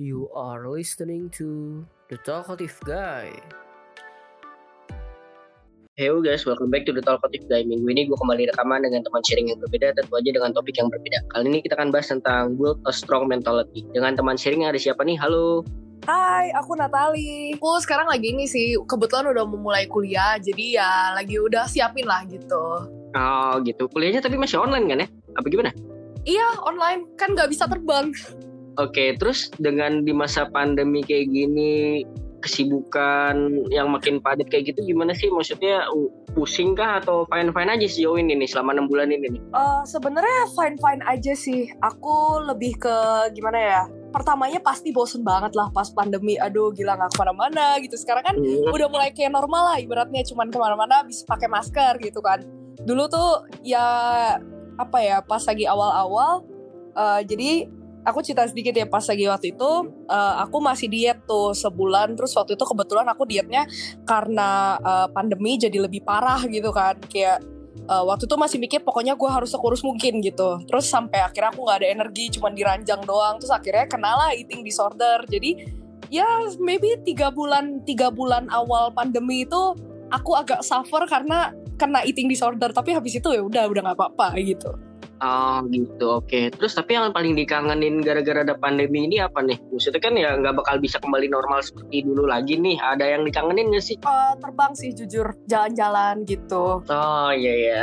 You are listening to The Talkative Guy. Hello guys, welcome back to The Talkative Guy. Minggu ini gue kembali rekaman dengan teman sharing yang berbeda, tentu aja dengan topik yang berbeda. Kali ini kita akan bahas tentang build a strong mentality. Dengan teman sharing yang ada siapa nih? Halo. Hai, aku Natali. Aku sekarang lagi ini sih, kebetulan udah memulai kuliah, jadi ya lagi udah siapin lah gitu. Oh gitu, kuliahnya tapi masih online kan ya? Apa gimana? Iya, online, kan nggak bisa terbang. Oke, terus dengan di masa pandemi kayak gini, kesibukan yang makin padat kayak gitu gimana sih? Maksudnya pusing kah atau fine-fine aja sejauh ini nih selama enam bulan ini nih? Uh, Sebenarnya fine-fine aja sih. Aku lebih ke gimana ya? Pertamanya pasti bosen banget lah pas pandemi. Aduh gila nggak ke mana-mana gitu. Sekarang kan Hmm. udah mulai kayak normal lah. Ibaratnya cuman ke mana-mana bisa pakai masker gitu kan. Dulu tuh ya apa ya pas lagi awal-awal. uh, jadi aku cerita sedikit ya pas lagi waktu itu uh, aku masih diet tuh sebulan terus waktu itu kebetulan aku dietnya karena uh, pandemi jadi lebih parah gitu kan kayak uh, waktu itu masih mikir pokoknya gue harus sekurus mungkin gitu terus sampai akhirnya aku nggak ada energi cuman diranjang doang terus akhirnya kenalah eating disorder jadi ya maybe tiga bulan tiga bulan awal pandemi itu aku agak suffer karena kena eating disorder tapi habis itu ya udah udah nggak apa-apa gitu Oh gitu, oke. Terus tapi yang paling dikangenin gara-gara ada pandemi ini apa nih? Maksudnya kan ya nggak bakal bisa kembali normal seperti dulu lagi nih. Ada yang dikangenin nggak sih? Uh, terbang sih jujur jalan-jalan gitu Oh iya ya,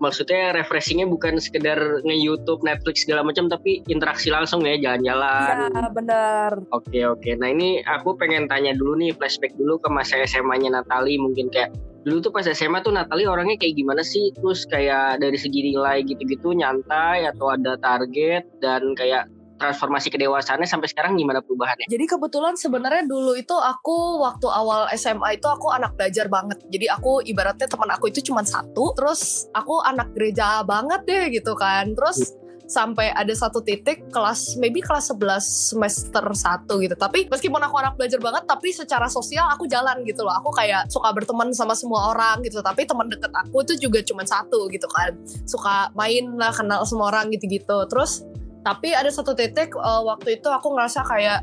maksudnya refreshingnya bukan sekedar nge-youtube, Netflix segala macam, tapi interaksi langsung ya, jalan-jalan. Iya bener Oke oke, nah ini aku pengen tanya dulu nih, flashback dulu ke masa SMA-nya Natali, mungkin kayak dulu tuh pas SMA tuh Natali orangnya kayak gimana sih? Terus kayak dari segi nilai gitu-gitu nyantai atau ada target dan kayak transformasi kedewasaannya sampai sekarang gimana perubahannya? Jadi kebetulan sebenarnya dulu itu aku waktu awal SMA itu aku anak belajar banget. Jadi aku ibaratnya teman aku itu cuma satu. Terus aku anak gereja banget deh gitu kan. Terus sampai ada satu titik kelas maybe kelas 11 semester 1 gitu. Tapi meskipun aku anak belajar banget tapi secara sosial aku jalan gitu loh. Aku kayak suka berteman sama semua orang gitu. Tapi teman deket aku itu juga cuma satu gitu kan. Suka main lah kenal semua orang gitu-gitu. Terus tapi ada satu titik uh, waktu itu aku ngerasa kayak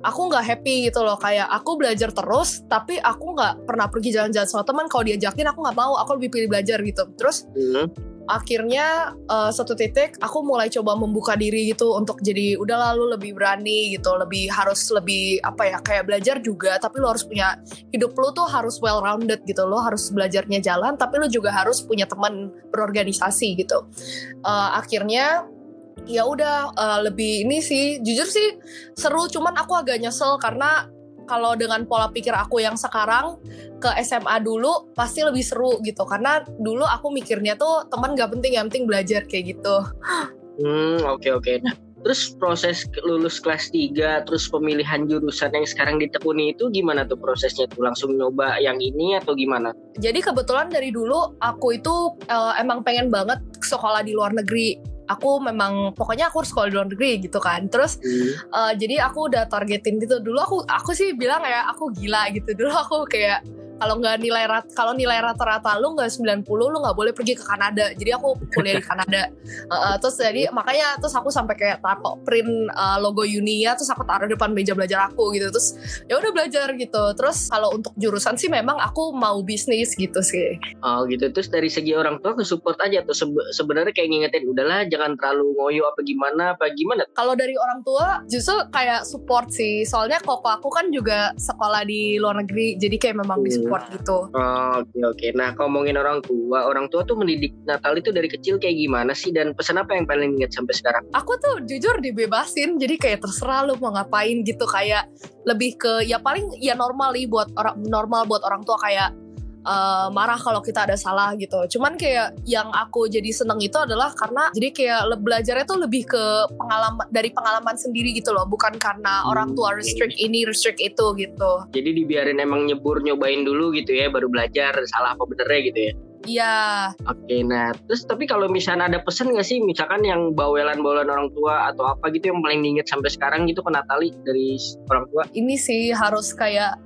aku nggak happy gitu loh kayak aku belajar terus tapi aku nggak pernah pergi jalan-jalan sama teman kalau diajakin aku nggak mau aku lebih pilih belajar gitu terus Hmm. Akhirnya uh, satu titik aku mulai coba membuka diri gitu untuk jadi udah lalu lebih berani gitu lebih harus lebih apa ya kayak belajar juga tapi lo harus punya hidup lo tuh harus well rounded gitu lo harus belajarnya jalan tapi lo juga harus punya teman berorganisasi gitu. Uh, akhirnya ya udah uh, lebih ini sih jujur sih seru cuman aku agak nyesel karena kalau dengan pola pikir aku yang sekarang ke SMA dulu pasti lebih seru gitu karena dulu aku mikirnya tuh teman gak penting yang penting belajar kayak gitu Hmm, oke oke. Nah, terus proses lulus kelas 3 terus pemilihan jurusan yang sekarang ditekuni itu gimana tuh prosesnya tuh? Langsung nyoba yang ini atau gimana? jadi kebetulan dari dulu aku itu eh, emang pengen banget sekolah di luar negeri aku memang pokoknya aku harus sekolah di luar negeri gitu kan. Terus Eh, jadi aku udah targetin gitu. Dulu aku aku sih bilang ya aku gila gitu. Dulu aku kayak kalau nggak nilai rat kalau nilai rata-rata lu nggak 90 lu nggak boleh pergi ke Kanada. Jadi aku kuliah di Kanada. Eh, terus jadi makanya terus aku sampai kayak tato print eh, logo Unia terus aku taruh depan meja belajar aku gitu. Terus ya udah belajar gitu. Terus kalau untuk jurusan sih memang aku mau bisnis gitu sih. Oh gitu. Terus dari segi orang tua ke support aja tuh. Sebe- sebenarnya kayak ngingetin udahlah jangan terlalu ngoyo apa gimana apa gimana. kalau dari orang tua justru kayak support sih. Soalnya koko aku kan juga sekolah di luar negeri jadi kayak memang di support gitu. Oh, Oke oke. Nah ngomongin orang tua, orang tua tuh mendidik Natal itu dari kecil kayak gimana sih? Dan pesan apa yang paling ingat sampai sekarang? aku tuh jujur dibebasin jadi kayak terserah lu mau ngapain gitu. Kayak lebih ke ya paling ya normal nih buat orang normal buat orang tua. Kayak eh, marah kalau kita ada salah gitu. Cuman kayak yang aku jadi seneng itu adalah karena jadi kayak belajarnya tuh lebih ke pengalaman dari pengalaman sendiri gitu loh, bukan karena Hmm, orang tua restrict ini restrict itu gitu. Jadi dibiarin emang nyebur nyobain dulu gitu ya, baru belajar salah apa benernya gitu ya. Iya, Oke, nah terus tapi kalau misalnya ada pesan nggak sih, misalkan yang bawelan-bawelan orang tua atau apa gitu yang paling diinget sampai sekarang gitu ke Natali dari orang tua? ini sih harus kayak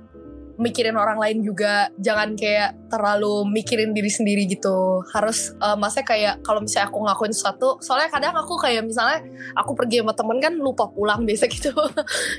mikirin orang lain juga. Jangan kayak terlalu mikirin diri sendiri gitu. Harus uh, maksudnya kayak kalau misalnya aku ngakuin sesuatu soalnya kadang aku kayak misalnya aku pergi sama temen kan lupa pulang biasa gitu.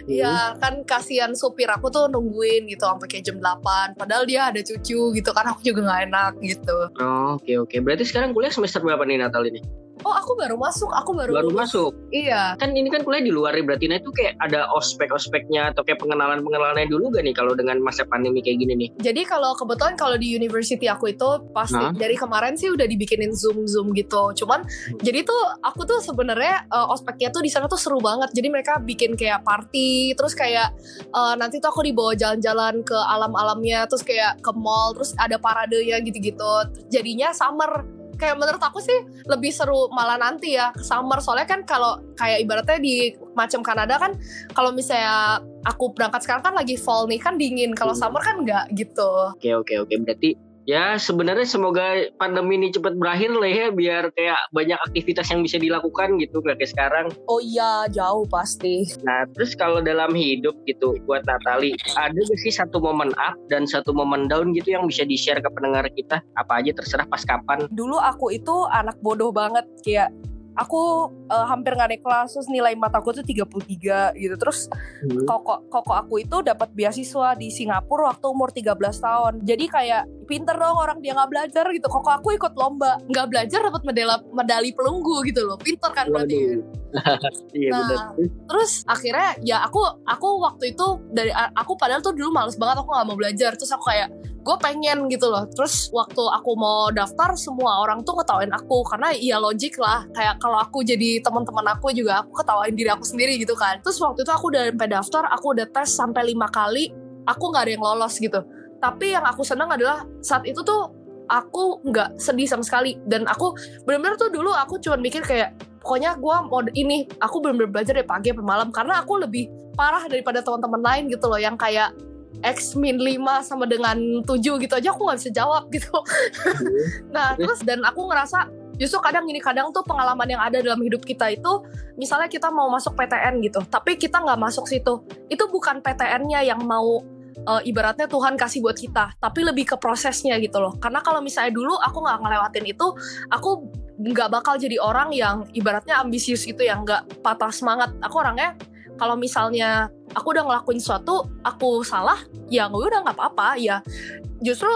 Ya kan kasihan supir aku tuh nungguin gitu sampai kayak jam 8 padahal dia ada cucu gitu kan aku juga nggak enak gitu. Oh, oke oke. Berarti sekarang kuliah semester berapa nih Natal ini? Oh aku baru masuk aku baru Baru masuk. iya Kan ini kan kuliah di luar nih, berarti nah itu kayak ada ospek-ospeknya atau kayak pengenalan-pengenalannya dulu gak nih kalau dengan masa pandemi kayak gini nih? Jadi kalau kebetulan kalau di university aku itu pasti Hah? dari kemarin sih udah dibikinin zoom zoom gitu. Cuman jadi tuh aku tuh sebenarnya uh, ospeknya tuh di sana tuh seru banget. Jadi mereka bikin kayak party, terus kayak uh, nanti tuh aku dibawa jalan-jalan ke alam-alamnya, terus kayak ke mall, terus ada paradenya gitu-gitu. Jadinya summer kayak menurut aku sih lebih seru malah nanti ya ke summer soalnya kan kalau kayak ibaratnya di macam Kanada kan kalau misalnya aku berangkat sekarang kan lagi fall nih kan dingin kalau Hmm. summer kan enggak gitu Oke oke oke. Berarti ya sebenarnya semoga pandemi ini cepat berakhir lah ya biar kayak banyak aktivitas yang bisa dilakukan gitu kayak sekarang. oh iya jauh pasti Nah, terus kalau dalam hidup gitu buat Natali, ada gak sih satu momen up dan satu momen down gitu yang bisa di-share ke pendengar kita? Apa aja terserah pas kapan. dulu aku itu anak bodoh banget kayak aku eh, hampir nggak naik kelas terus nilai mataku tuh 33 gitu terus koko koko aku itu dapat beasiswa di Singapura waktu umur 13 tahun jadi kayak pinter dong orang dia nggak belajar gitu. Koko aku ikut lomba? Nggak belajar dapat medali medali pelunggu gitu loh. Pinter kan berarti Waduh. Iya Nah, terus akhirnya ya aku aku waktu itu dari aku padahal tuh dulu males banget aku nggak mau belajar. Terus aku kayak gue pengen gitu loh. Terus waktu aku mau daftar semua orang tuh ketawain aku. Karena ya logik lah. Kayak kalau aku jadi teman-teman aku juga aku ketawain diri aku sendiri gitu kan. Terus waktu itu aku udah sampai daftar aku udah tes sampai lima kali aku nggak ada yang lolos gitu tapi yang aku senang adalah saat itu tuh aku nggak sedih sama sekali. Dan aku benar-benar tuh dulu aku cuma mikir kayak pokoknya gue mau ini aku benar-benar belajar dari pagi sampai malam. Karena aku lebih parah daripada teman-teman lain gitu loh yang kayak X min 5 sama dengan 7 gitu aja aku nggak bisa jawab gitu. Nah terus dan aku ngerasa justru kadang gini kadang tuh pengalaman yang ada dalam hidup kita itu misalnya kita mau masuk PTN gitu tapi kita nggak masuk situ. Itu bukan PTN-nya yang mau eh, ibaratnya Tuhan kasih buat kita tapi lebih ke prosesnya gitu loh. Karena kalau misalnya dulu aku nggak ngelewatin itu aku nggak bakal jadi orang yang ibaratnya ambisius itu yang nggak patah semangat. Aku orangnya kalau misalnya aku udah ngelakuin sesuatu aku salah ya udah nggak apa-apa. Ya justru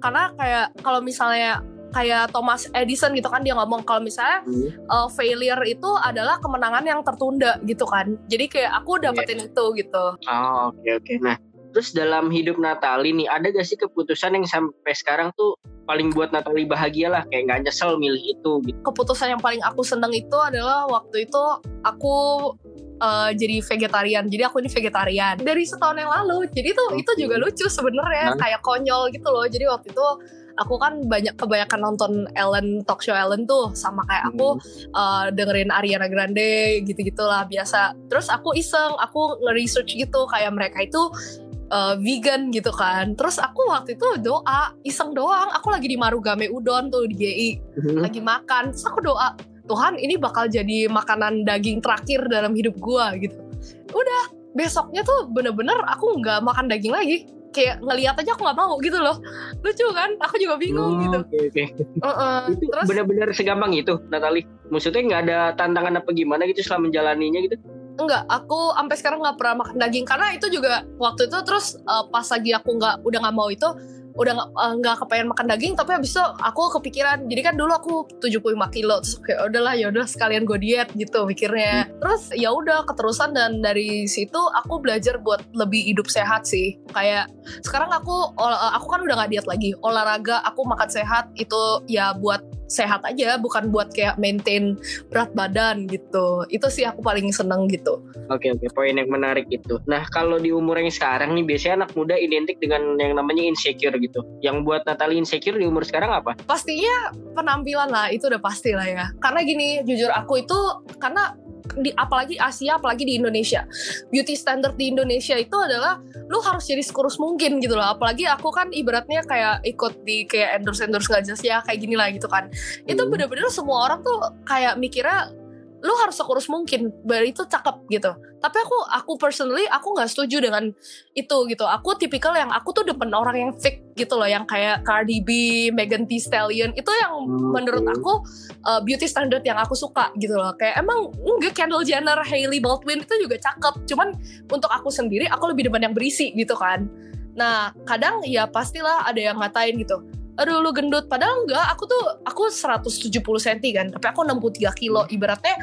karena kayak kalau misalnya kayak Thomas Edison gitu kan dia ngomong kalau misalnya uh, failure itu adalah kemenangan yang tertunda gitu kan. Jadi kayak aku dapetin itu gitu. Oh, oke oke. Nah, terus dalam hidup Natali nih, ada gak sih keputusan yang sampai sekarang tuh paling buat Natali bahagia lah, kayak nggak nyesel milih itu gitu. keputusan yang paling aku seneng itu adalah waktu itu aku uh, jadi vegetarian. Jadi aku ini vegetarian dari setahun yang lalu. Jadi tuh Oke. itu juga lucu sebenarnya, Hah? kayak konyol gitu loh. Jadi waktu itu aku kan banyak kebanyakan nonton Ellen talk show Ellen tuh sama kayak aku uh, dengerin Ariana Grande gitu-gitulah biasa. Terus aku iseng, aku nge-research gitu kayak mereka itu uh, vegan gitu kan. Terus aku waktu itu doa, iseng doang. Aku lagi di Marugame Udon tuh di GI lagi makan terus aku doa Tuhan ini bakal jadi makanan daging terakhir dalam hidup gua gitu udah besoknya tuh bener-bener aku nggak makan daging lagi kayak ngeliat aja aku nggak mau gitu loh lucu kan aku juga bingung Oh, gitu Oke oke. Heeh. Itu terus benar-benar segampang itu, Natali. Maksudnya nggak ada tantangan apa gimana gitu selama menjalaninya gitu? Enggak aku sampai sekarang nggak pernah makan daging. Karena itu juga waktu itu terus uh, pas lagi aku nggak udah nggak mau itu udah nggak uh, nggak kepengen makan daging tapi habis itu aku kepikiran. Jadi kan dulu aku 75 kilo terus kayak udahlah ya udah sekalian gue diet gitu mikirnya. Terus ya udah keterusan. Dan dari situ aku belajar buat lebih hidup sehat sih. Kayak sekarang aku uh, aku kan udah nggak diet lagi. Olahraga aku makan sehat itu ya buat sehat aja bukan buat kayak maintain berat badan gitu itu sih aku paling seneng gitu Oke oke, poin yang menarik itu. Nah kalau di umur yang sekarang nih biasanya anak muda identik dengan yang namanya insecure gitu. Yang buat Natali insecure di umur sekarang apa? pastinya penampilan lah itu udah pasti lah ya karena gini jujur aku itu karena di apalagi Asia apalagi di Indonesia. Beauty standard di Indonesia itu adalah lu harus jadi sekurus mungkin gitu loh. Apalagi aku kan ibaratnya kayak ikut di kayak endorse endorse nggak jelas ya kayak gini lah gitu kan. Itu Hmm. bener-bener semua orang tuh kayak mikirnya lu harus sekurus mungkin baru itu cakep gitu. Tapi aku aku personally aku nggak setuju dengan itu gitu. Aku tipikal yang aku tuh depan orang yang fake gitu loh yang kayak Cardi B, Megan Thee Stallion. Itu yang Hmm, menurut aku uh, beauty standard yang aku suka gitu loh. Kayak emang enggak Kendall Jenner, Hailey Baldwin itu juga cakep. Cuman untuk aku sendiri aku lebih demen yang berisi gitu kan. Nah kadang ya pastilah ada yang ngatain gitu aduh lu gendut. Padahal enggak. Aku tuh aku 170 cm kan. Tapi aku 63 kilo. Ibaratnya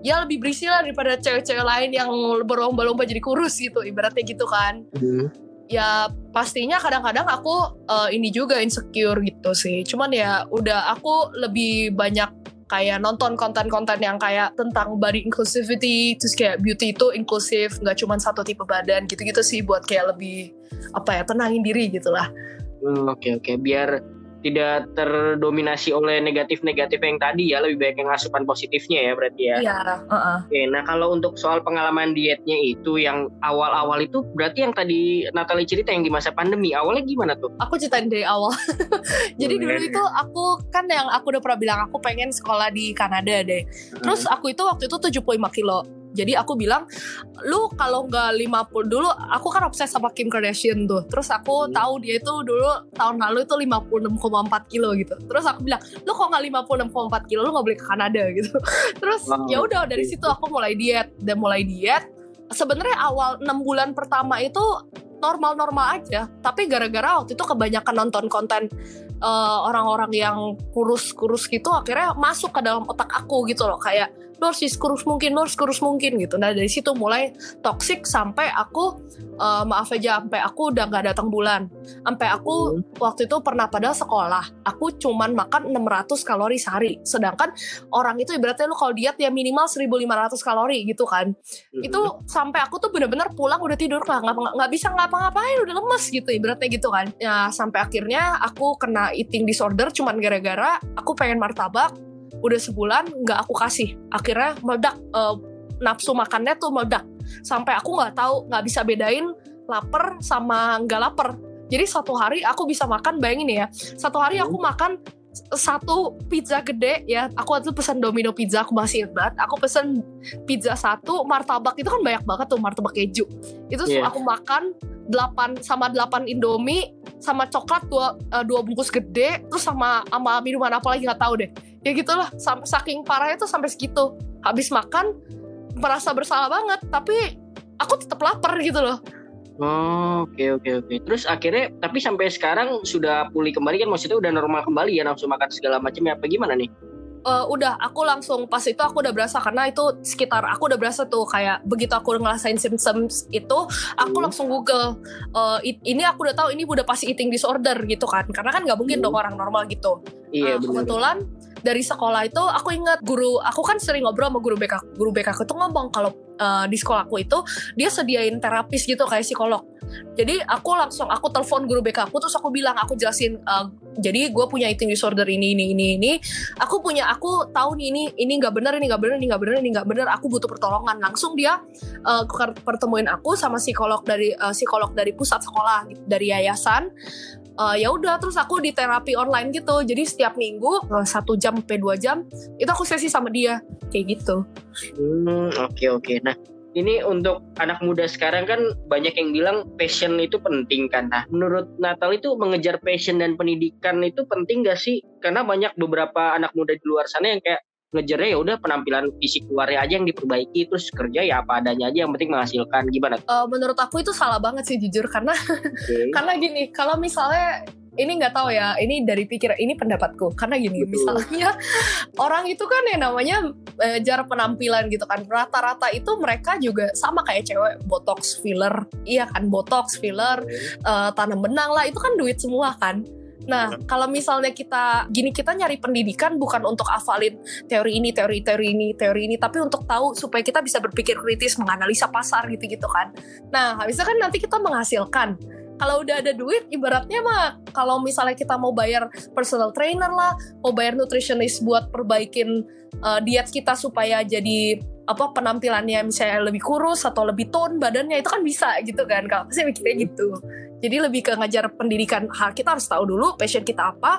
ya lebih berisi lah daripada cewek-cewek lain yang berlomba-lomba jadi kurus gitu. Ibaratnya gitu kan. Hmm. ya pastinya kadang-kadang aku eh, ini juga insecure gitu sih. Cuman ya udah aku lebih banyak kayak nonton konten-konten yang kayak tentang body inclusivity terus kayak beauty itu inklusif nggak cuma satu tipe badan gitu-gitu sih buat kayak lebih apa ya tenangin diri gitu lah Hmm, Oke oke. Biar tidak terdominasi oleh negatif-negatif yang tadi ya lebih baik yang asupan positifnya ya berarti ya. iya heeh. Oke, nah kalau untuk soal pengalaman dietnya itu yang awal-awal itu berarti yang tadi Natali cerita yang di masa pandemi awalnya gimana tuh? aku ceritain dari awal. Jadi dulu itu aku kan yang aku udah pernah bilang aku pengen sekolah di Kanada deh. Terus aku itu waktu itu 75 kilo. Jadi aku bilang, lu kalau nggak 50 dulu, aku kan obses sama Kim Kardashian tuh. Terus aku Hmm. tahu dia itu dulu tahun lalu itu 56,4 kilo gitu. Terus aku bilang, lu kok nggak 56,4 kilo, lu nggak boleh ke Kanada gitu. Terus Wow. ya udah dari situ aku mulai diet dan mulai diet. Sebenarnya awal 6 bulan pertama itu normal-normal aja, tapi gara-gara waktu itu kebanyakan nonton konten eh, orang-orang yang kurus-kurus gitu akhirnya masuk ke dalam otak aku gitu loh kayak harus kurus mungkin, harus kurus mungkin gitu. Nah dari situ mulai toxic sampai aku eh, maaf aja sampai aku udah nggak datang bulan. Sampai aku waktu itu pernah pada sekolah, aku cuman makan 600 kalori sehari. Sedangkan orang itu ibaratnya lu kalau diet ya minimal 1500 kalori gitu kan. Hmm. Itu sampai aku tuh bener-bener pulang udah tidur lah nggak bisa ngapa-ngapain udah lemes gitu ibaratnya gitu kan. Ya sampai akhirnya aku kena eating disorder cuman gara-gara aku pengen martabak udah sebulan nggak aku kasih. Akhirnya meledak eh, nafsu makannya tuh meledak. Sampai aku nggak tahu nggak bisa bedain lapar sama nggak lapar. Jadi satu hari aku bisa makan bayangin ya. Satu hari aku makan satu pizza gede ya. Aku waktu itu pesan domino pizza aku masih ingat banget. Aku pesen pizza satu martabak. Itu kan banyak banget tuh martabak keju. Itu Iya. aku makan 8 sama 8 indomie sama coklat dua eh, dua bungkus gede terus sama sama minuman apa lagi nggak tahu deh ya gitulah sampai saking parahnya tuh sampai segitu habis makan merasa bersalah banget tapi aku tetap lapar gitu loh Oh, oke oke oke. Terus akhirnya tapi sampai sekarang sudah pulih kembali kan maksudnya udah normal kembali ya nafsu makan segala macam ya apa gimana nih? Eh, udah aku langsung pas itu aku udah berasa karena itu sekitar aku udah berasa tuh kayak begitu aku ngerasain symptoms itu aku Hmm. langsung google eh, it- ini aku udah tahu ini udah pasti eating disorder gitu kan karena kan nggak mungkin Hmm. dong orang normal gitu Iya benar. kebetulan dari sekolah itu aku ingat guru aku kan sering ngobrol sama guru BK guru BK aku tuh ngomong kalau eh, di sekolah aku itu dia sediain terapis gitu kayak psikolog. Jadi aku langsung aku telepon guru BK aku terus aku bilang aku jelasin eh, jadi gue punya eating disorder ini ini ini ini. Aku punya aku tahu nih ini ini nggak benar ini nggak benar ini nggak benar ini nggak benar aku butuh pertolongan. Langsung dia eh, ke- pertemuin aku sama psikolog dari eh, psikolog dari pusat sekolah dari yayasan Eh, ya udah terus aku di terapi online gitu jadi setiap minggu eh, satu jam sampai dua jam itu aku sesi sama dia kayak gitu Hmm, oke oke. Nah, ini untuk anak muda sekarang kan banyak yang bilang passion itu penting kan. Nah, menurut Natal itu mengejar passion dan pendidikan itu penting gak sih? Karena banyak beberapa anak muda di luar sana yang kayak ngejarnya ya udah penampilan fisik luarnya aja yang diperbaiki terus kerja ya apa adanya aja yang penting menghasilkan. Gimana? Eh, menurut aku itu salah banget sih jujur karena Oke. karena gini kalau misalnya ini nggak tahu ya ini dari pikiran ini pendapatku. Karena gini Betul. misalnya orang itu kan yang namanya eh, jar penampilan gitu kan rata-rata itu mereka juga sama kayak cewek botox filler. Iya kan botox filler eh, tanam benang lah itu kan duit semua kan Nah, kalau misalnya kita gini kita nyari pendidikan bukan untuk hafalin teori ini, teori teori ini, teori ini, tapi untuk tahu supaya kita bisa berpikir kritis, menganalisa pasar gitu-gitu kan. Nah, habisnya kan nanti kita menghasilkan. Kalau udah ada duit, ibaratnya mah kalau misalnya kita mau bayar personal trainer lah, mau bayar nutritionist buat perbaikin uh, diet kita supaya jadi apa penampilannya misalnya lebih kurus atau lebih tone badannya itu kan bisa gitu kan kalau pasti mikirnya gitu jadi lebih ke ngajar pendidikan hal kita harus tahu dulu passion kita apa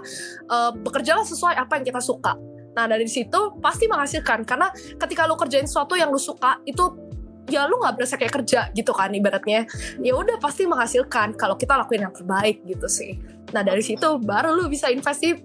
uh, bekerjalah sesuai apa yang kita suka Nah dari situ pasti menghasilkan karena ketika lu kerjain sesuatu yang lu suka itu ya lu nggak berasa kayak kerja gitu kan ibaratnya ya udah pasti menghasilkan kalau kita lakuin yang terbaik gitu sih nah dari situ baru lu bisa investi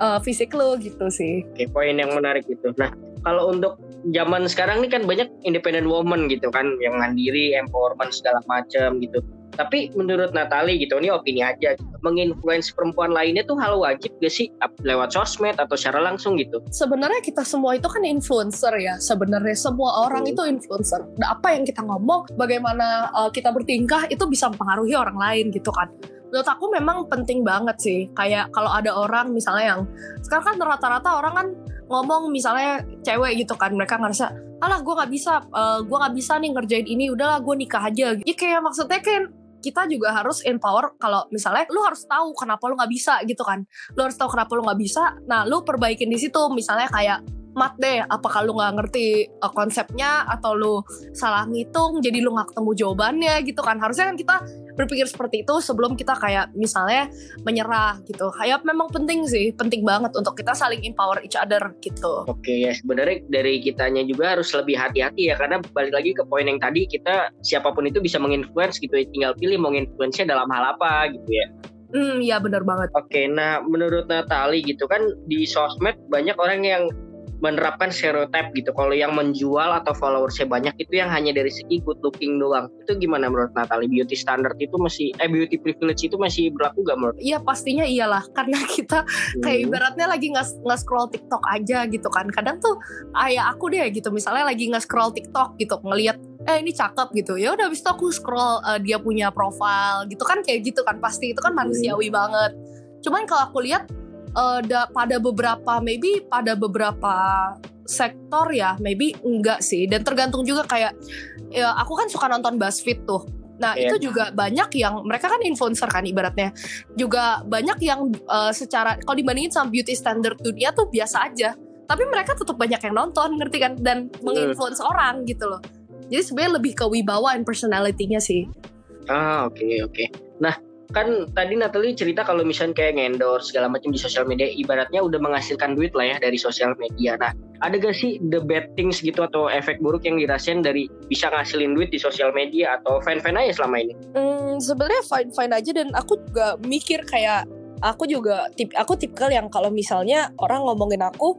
uh, fisik lu gitu sih Oke, poin yang menarik itu. Nah, kalau untuk zaman sekarang ini kan banyak independent woman gitu kan, yang mandiri, empowerment segala macam gitu. Tapi menurut Natali gitu, ini opini aja, gitu, menginfluence perempuan lainnya tuh hal wajib gak sih? Lewat sosmed atau secara langsung gitu? sebenarnya kita semua itu kan influencer ya. Sebenarnya semua orang Hmm. itu influencer. Nah, apa yang kita ngomong bagaimana uh, kita bertingkah itu bisa mempengaruhi orang lain gitu kan. Menurut aku memang penting banget sih. Kayak kalau ada orang misalnya yang sekarang kan rata-rata orang kan ngomong misalnya cewek gitu kan. Mereka ngerasa alah gue nggak bisa uh, gue nggak bisa nih ngerjain ini udahlah gue nikah aja. Ya kayak maksudnya kan kita juga harus empower kalau misalnya lu harus tahu kenapa lu nggak bisa gitu kan. Lu harus tahu kenapa lu nggak bisa. Nah lu perbaikin di situ. Misalnya kayak mat deh. Apakah lu nggak ngerti uh, konsepnya atau lu salah ngitung jadi lu nggak ketemu jawabannya gitu kan. Harusnya kan kita berpikir seperti itu sebelum kita kayak misalnya menyerah gitu. Kayak memang penting sih. Penting banget untuk kita saling empower each other gitu. Oke ya sebenarnya dari kitanya juga harus lebih hati-hati ya karena balik lagi ke poin yang tadi kita siapa pun itu bisa menginfluence gitu ya. Tinggal pilih mau nginfluence dalam hal apa gitu ya. hmm ya bener banget. Oke, nah menurut Natali gitu kan di sosmed banyak orang yang menerapkan stereotip gitu. Kalau yang menjual atau followersnya banyak itu yang hanya dari segi good looking doang. Itu gimana menurut Natali? Beauty standard itu masih, eh beauty privilege itu masih berlaku gak menurut? Iya pastinya iyalah karena kita kayak Hmm. ibaratnya lagi nge- nge-scroll TikTok aja gitu kan kadang tuh ayah aku deh gitu misalnya lagi nge-scroll TikTok gitu ngelihat eh ini cakep gitu ya udah habis itu aku scroll eh, dia punya profile gitu kan kayak gitu kan pasti itu kan manusiawi banget cuman kalau aku lihat eh, da- pada beberapa maybe pada beberapa sektor ya maybe enggak sih. Dan tergantung juga kayak ya aku kan suka nonton BuzzFeed tuh. Nah Iya. itu juga banyak yang mereka kan influencer kan ibaratnya. Juga banyak yang eh, secara kalau dibandingin sama beauty standard dunia tuh biasa aja. Tapi mereka tetap banyak yang nonton ngerti kan? Dan menginfluence orang gitu loh. Jadi sebenarnya lebih ke wibawa and personality-nya sih. Ah oke oke. Nah kan tadi Natali cerita kalau misalnya kayak ngendorse segala macam di sosial media ibaratnya udah menghasilkan duit lah ya dari sosial media. Nah ada gak sih the bad things gitu atau efek buruk yang dirasain dari bisa ngasilin duit di sosial media atau fan-fan aja selama ini? Hmm, sebenarnya fine fine aja dan aku juga mikir kayak aku juga tip aku tipikal yang kalau misalnya orang ngomongin aku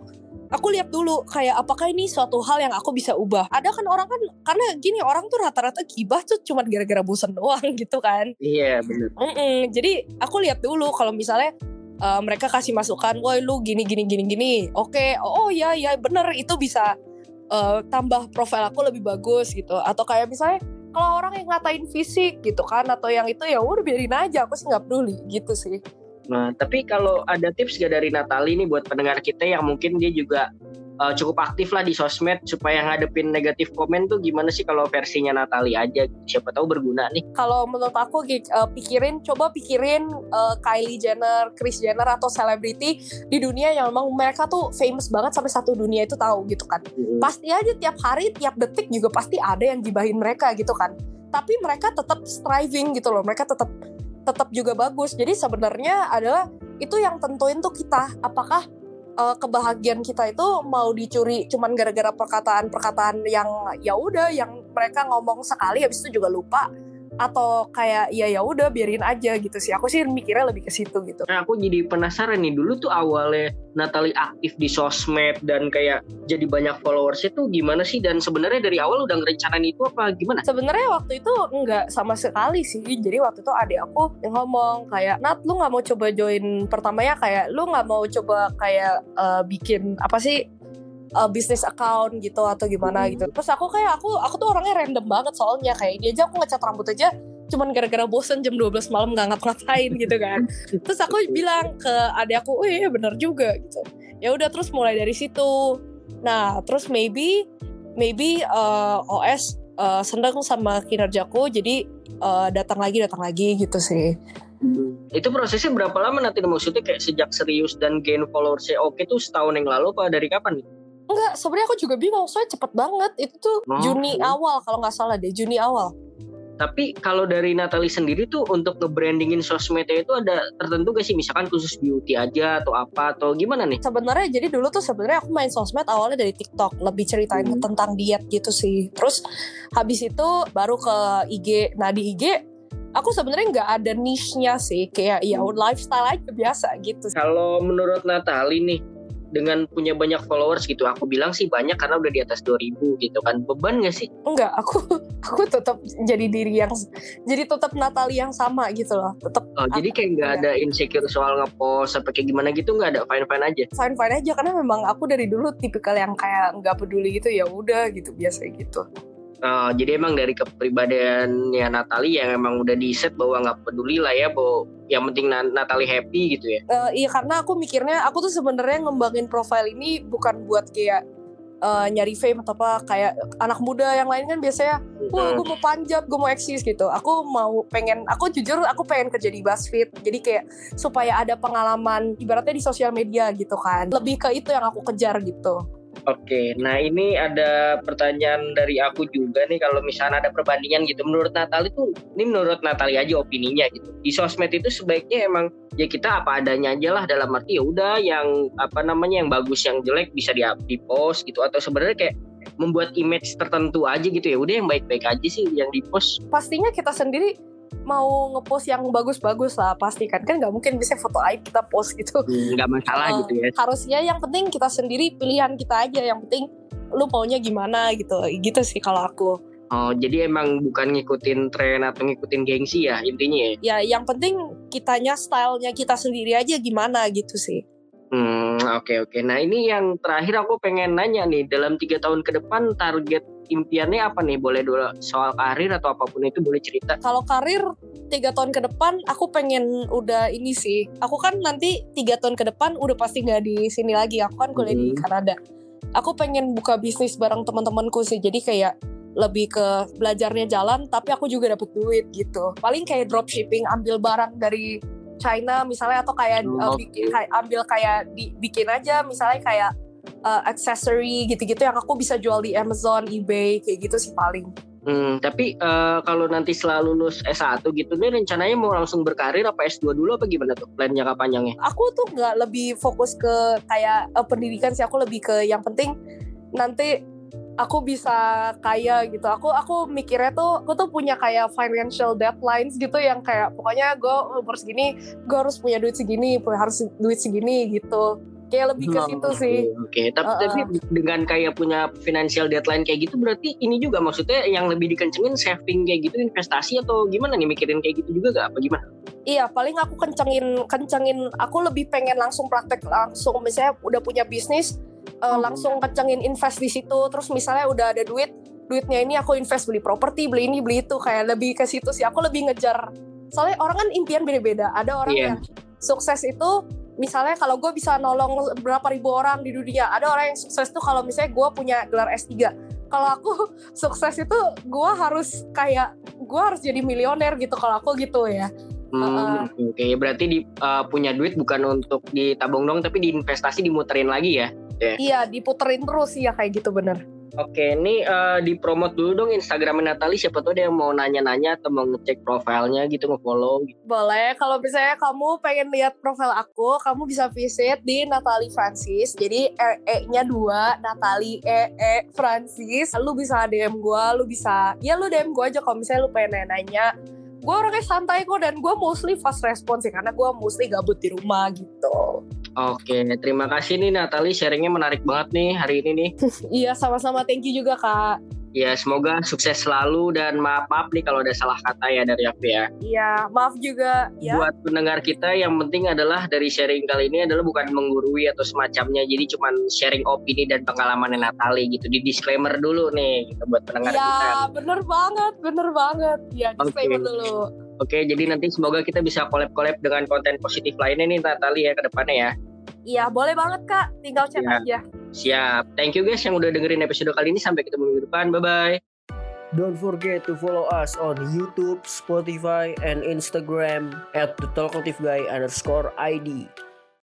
aku lihat dulu kayak apakah ini suatu hal yang aku bisa ubah ada kan orang kan karena gini orang tuh rata-rata gibah tuh cuma gara-gara bosan doang gitu kan Iya bener. Mm-mm, jadi aku lihat dulu kalau misalnya uh, mereka kasih masukan, woi lu gini gini gini gini, oke, oh, oh ya ya bener itu bisa uh, tambah profil aku lebih bagus gitu, atau kayak misalnya kalau orang yang ngatain fisik gitu kan, atau yang itu ya udah biarin aja, aku sih nggak peduli gitu sih. Nah, tapi kalau ada tips gak dari Natali nih buat pendengar kita yang mungkin dia juga uh, cukup aktif lah di sosmed supaya ngadepin negatif komen tuh gimana sih kalau versinya Natali aja? Siapa tahu berguna nih. Kalau menurut aku uh, pikirin, coba pikirin uh, Kylie Jenner, Kris Jenner atau selebriti di dunia yang memang mereka tuh famous banget sampai satu dunia itu tahu gitu kan. pasti aja tiap hari tiap detik juga pasti ada yang gibahin mereka gitu kan tapi mereka tetap striving gitu loh mereka tetap tetap juga bagus. Jadi sebenarnya adalah itu yang tentuin tuh kita. Apakah uh, kebahagiaan kita itu mau dicuri cuman gara-gara perkataan-perkataan yang ya udah yang mereka ngomong sekali habis itu juga lupa atau kayak ya ya udah biarin aja gitu sih. Aku sih mikirnya lebih ke situ gitu. Nah, aku jadi penasaran nih. Dulu tuh awalnya Natali aktif di sosmed dan kayak jadi banyak followersnya tuh gimana sih? Dan sebenarnya dari awal udah ngerencanain itu apa gimana? Sebenarnya waktu itu enggak sama sekali sih. Jadi waktu itu adik aku yang ngomong kayak, Nat lu nggak mau coba join pertamanya kayak lu nggak mau coba kayak eh, bikin apa sih eh, bisnis account gitu atau gimana gitu. Terus aku kayak aku aku tuh orangnya random banget soalnya kayak dia aja aku ngecat rambut aja cuman gara-gara bosen jam 12 malam nggak ngapa-ngapain gitu kan. Terus aku bilang ke adik aku, oh iya bener juga gitu. Ya udah terus mulai dari situ. Nah terus maybe maybe eh, OS eh, seneng sama kinerjaku jadi eh, datang lagi datang lagi gitu sih. Itu prosesnya berapa lama nanti maksudnya kayak sejak serius dan gain followersnya oke tuh setahun yang lalu apa dari kapan nih? Enggak, sebenarnya aku juga bingung soalnya cepet banget. Itu tuh Oh, Juni awal kalau nggak salah deh, Juni awal. Tapi kalau dari Natalie sendiri tuh untuk nge-brandingin sosmednya itu ada tertentu gak sih? Misalkan khusus beauty aja atau apa atau gimana nih? Sebenarnya jadi dulu tuh sebenarnya aku main sosmed awalnya dari TikTok, lebih ceritain Hmm. tentang diet gitu sih. Terus habis itu baru ke IG. Nah di IG aku sebenarnya nggak ada niche-nya sih, kayak ya Hmm. lifestyle aja biasa gitu. Kalau menurut Natalie nih dengan punya banyak followers gitu, aku bilang sih banyak karena udah di atas 2000 gitu kan. Beban gak sih? Enggak, aku aku tetap jadi diri yang jadi tetap Natalie yang sama gitu loh. Tetap Oh, jadi kayak nggak ada insecure soal ngepost apa kayak gimana gitu nggak ada fine-fine aja. fine fine aja karena memang aku dari dulu tipikal yang kayak nggak peduli gitu ya udah gitu biasa gitu. Oh, jadi emang dari kepribadiannya Natalie yang emang udah di set bahwa nggak peduli lah ya, bahwa yang penting Na- Natalie happy gitu ya. Eh, iya karena aku mikirnya aku tuh sebenarnya ngembangin profile ini bukan buat kayak eh, nyari fame atau apa kayak anak muda yang lain kan biasanya wah gue mau panjat gue mau eksis gitu. Aku mau pengen aku jujur aku pengen kerja di BuzzFeed. Jadi kayak supaya ada pengalaman ibaratnya di sosial media gitu kan. Lebih ke itu yang aku kejar gitu Oke, nah ini ada pertanyaan dari aku juga nih kalau misalnya ada perbandingan gitu. Menurut Natalie tuh, ini menurut Natalie aja opininya gitu. Di sosmed itu sebaiknya emang ya kita apa adanya aja lah dalam arti ya udah yang apa namanya yang bagus yang jelek bisa di di post gitu atau sebenarnya kayak membuat image tertentu aja gitu ya udah yang baik-baik aja sih yang di post. pastinya kita sendiri mau ngepost yang bagus-bagus lah pasti kan. Kan nggak mungkin bisa foto aib kita post gitu. Nggak masalah Uh, gitu ya. harusnya yang penting kita sendiri pilihan kita aja. Yang penting lu maunya gimana gitu. Gitu sih kalau aku. Oh, jadi emang bukan ngikutin tren atau ngikutin gengsi ya intinya ya. ya yang penting kitanya stylenya kita sendiri aja gimana gitu sih Hmm, oke oke. Nah ini yang terakhir aku pengen nanya nih, dalam tiga tahun ke depan target impiannya apa nih? Boleh dulu soal karir atau apa pun itu boleh cerita. kalau karir tiga tahun ke depan aku pengen udah ini sih aku kan nanti tiga tahun ke depan udah pasti nggak di sini lagi aku kan kuliah di Mhm. Kanada aku pengen buka bisnis bareng teman-temanku sih jadi kayak lebih ke belajarnya jalan tapi aku juga dapet duit gitu paling kayak dropshipping ambil barang dari China misalnya atau kayak uh, bikin kayak ambil kayak dibikin aja misalnya kayak uh, accessory gitu-gitu yang aku bisa jual di Amazon, eBay kayak gitu sih paling. Hmm, tapi eh, kalau nanti setelah lulus S1 gitu nih rencananya mau langsung berkarir apa S2 dulu apa gimana tuh plan jangka panjangnya? Aku tuh nggak lebih fokus ke kayak uh, pendidikan sih, aku lebih ke yang penting nanti aku bisa kaya gitu. Aku aku mikirnya tuh aku tuh punya kayak financial deadlines gitu yang kayak pokoknya gue umur segini gue harus punya duit segini, harus duit segini gitu. Kayak lebih ke Oh, situ sih. Oke, tapi, Uh-uh. tapi dengan kayak punya financial deadline kayak gitu berarti ini juga maksudnya yang lebih dikencengin saving kayak gitu investasi atau gimana nih mikirin kayak gitu juga gak apa gimana? Iya, paling aku kencengin kencengin aku lebih pengen langsung praktek langsung misalnya udah punya bisnis Hmm. langsung kencengin invest di situ terus misalnya udah ada duit duitnya ini aku invest beli properti beli ini beli itu kayak lebih ke situ sih aku lebih ngejar soalnya orang kan impian beda-beda ada orang Iya. yang sukses itu misalnya kalau gue bisa nolong berapa ribu orang di dunia ada orang yang sukses tuh kalau misalnya gue punya gelar S3 kalau aku sukses itu gue harus kayak gue harus jadi milioner gitu kalau aku gitu ya Hmm, oke berarti di, uh, punya duit bukan untuk ditabung dong tapi diinvestasi dimuterin lagi ya. Iya diputerin terus ya kayak gitu bener. Oke, ini uh, dipromot dulu dong Instagram Natalie siapa tahu ada yang mau nanya-nanya atau mau ngecek profilnya gitu nge-follow gitu. Boleh kalau misalnya kamu pengen lihat profil aku, kamu bisa visit di Natalie Francis. Jadi E E-nya dua, Natalie E E Francis. Lu bisa DM gua, lu bisa ya lu DM gua aja kalau misalnya lu pengen nanya. Gue orangnya santai kok dan gue mostly fast response sih karena gue mostly gabut di rumah gitu. Oke, terima kasih nih Natalie sharingnya menarik banget nih hari ini nih. Iya sama-sama thank you juga kak. Ya semoga sukses selalu dan maaf maaf nih kalau ada salah kata ya dari aku ya. Iya maaf juga ya. Buat pendengar kita yang penting adalah dari sharing kali ini adalah bukan menggurui atau semacamnya. Jadi cuman sharing opini dan pengalaman Natalie gitu. Di disclaimer dulu nih gitu buat pendengar kita. Iya bener banget, bener banget. Ya disclaimer Oke. dulu. Oke, jadi nanti semoga kita bisa collab-collab dengan konten positif lainnya nih Natalie ya ke depannya ya. Iya boleh banget kak, tinggal chat Iya. aja. Siap. Thank you guys yang udah dengerin episode kali ini. Sampai ketemu minggu depan. Bye-bye. Don't forget to follow us on YouTube, Spotify, and Instagram at the Talkative Guy underscore ID.